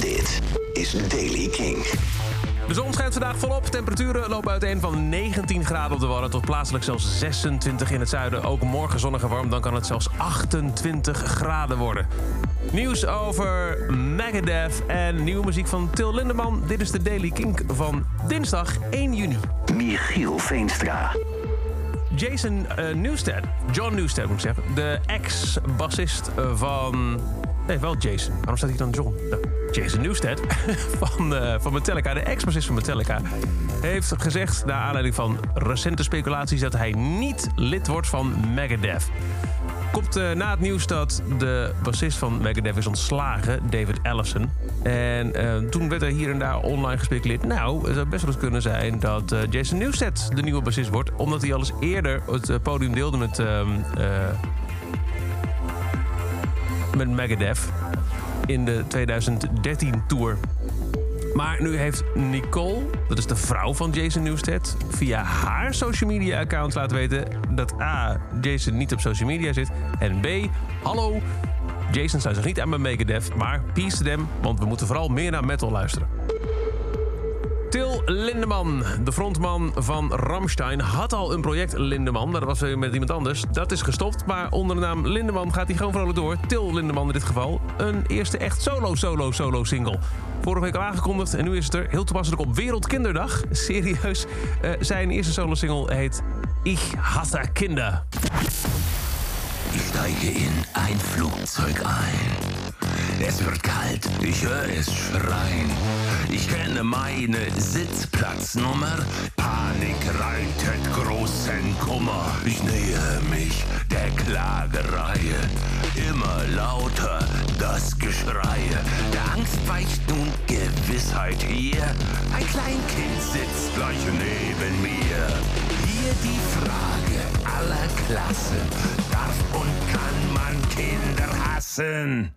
Dit is Daily King. De zon schijnt vandaag volop. Temperaturen lopen uiteen van 19 graden op de Wadden tot plaatselijk zelfs 26 in het zuiden. Ook morgen zonnig en warm, dan kan het zelfs 28 graden worden. Nieuws over Megadeth en nieuwe muziek van Til Lindeman. Dit is de Daily Kink van dinsdag 1 juni. Michiel Veenstra. Jason uh, Newsted, John Newsted moet ik zeggen, de ex-bassist van... Nee, wel Jason. Waarom staat hier dan John? Nou, Jason Newsted van, uh, van Metallica, de ex-bassist van Metallica... heeft gezegd, naar aanleiding van recente speculaties... dat hij niet lid wordt van Megadeth. Komt na het nieuws dat de bassist van Megadeth is ontslagen, David Allison. En toen werd er hier en daar online gespeculeerd... nou, het zou best wel eens kunnen zijn dat Jason Newsted de nieuwe bassist wordt... omdat hij al eens het podium deelde met, met Megadeth... in de 2013-tour. Maar nu heeft Nicole, dat is de vrouw van Jason Newsted... via haar social media accounts laten weten dat A. Jason niet op social media zit... en B. Hallo, Jason zou zich niet aan bij Megadeth, maar peace them... want we moeten vooral meer naar metal luisteren. Til Lindeman, de frontman van Ramstein, had al een project Lindeman. Dat was met iemand anders. Dat is gestopt, maar onder de naam Lindeman gaat hij gewoon vrolijk door. Til Lindeman in dit geval. Een eerste echt solo-solo-solo-single. Vorige week al aangekondigd en nu is het er heel toepasselijk op Wereldkinderdag. Serieus. Uh, zijn eerste solo-single heet Ich hasse Kinder. Ich steige in ein Flugzeug ein. Es wird kalt, ich höre es schreien. Ich kenne meine Sitzplatznummer. Panik reitet großen Kummer. Ich nähe mich der Klagereihe. Immer lauter das Geschreie. Der Angst weicht nun Gewissheit hier. Ein Kleinkind sitzt gleich neben mir. Hier die Frage aller Klassen. Darf und kann man Kinder hassen?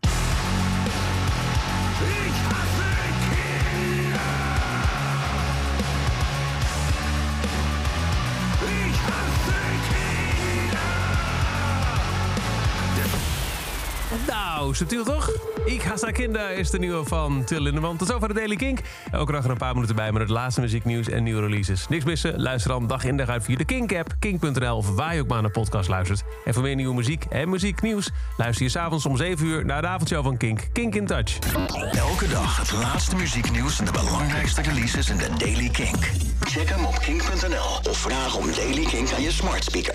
Nou, subtiel toch? Ik Hassa Kinder is de nieuwe van Till Lindeman. Tot zover de Daily Kink. Elke dag er een paar minuten bij met het laatste muzieknieuws en nieuwe releases. Niks missen? Luister dan dag in dag uit via de Kink-app, kink.nl of waar je ook maar naar podcast luistert. En voor meer nieuwe muziek en muzieknieuws luister je s'avonds om 7 uur naar de avondshow van Kink. Kink in Touch. Elke dag het laatste muzieknieuws en de belangrijkste releases in de Daily Kink. Check hem op kink.nl of vraag om Daily Kink aan je smart speaker.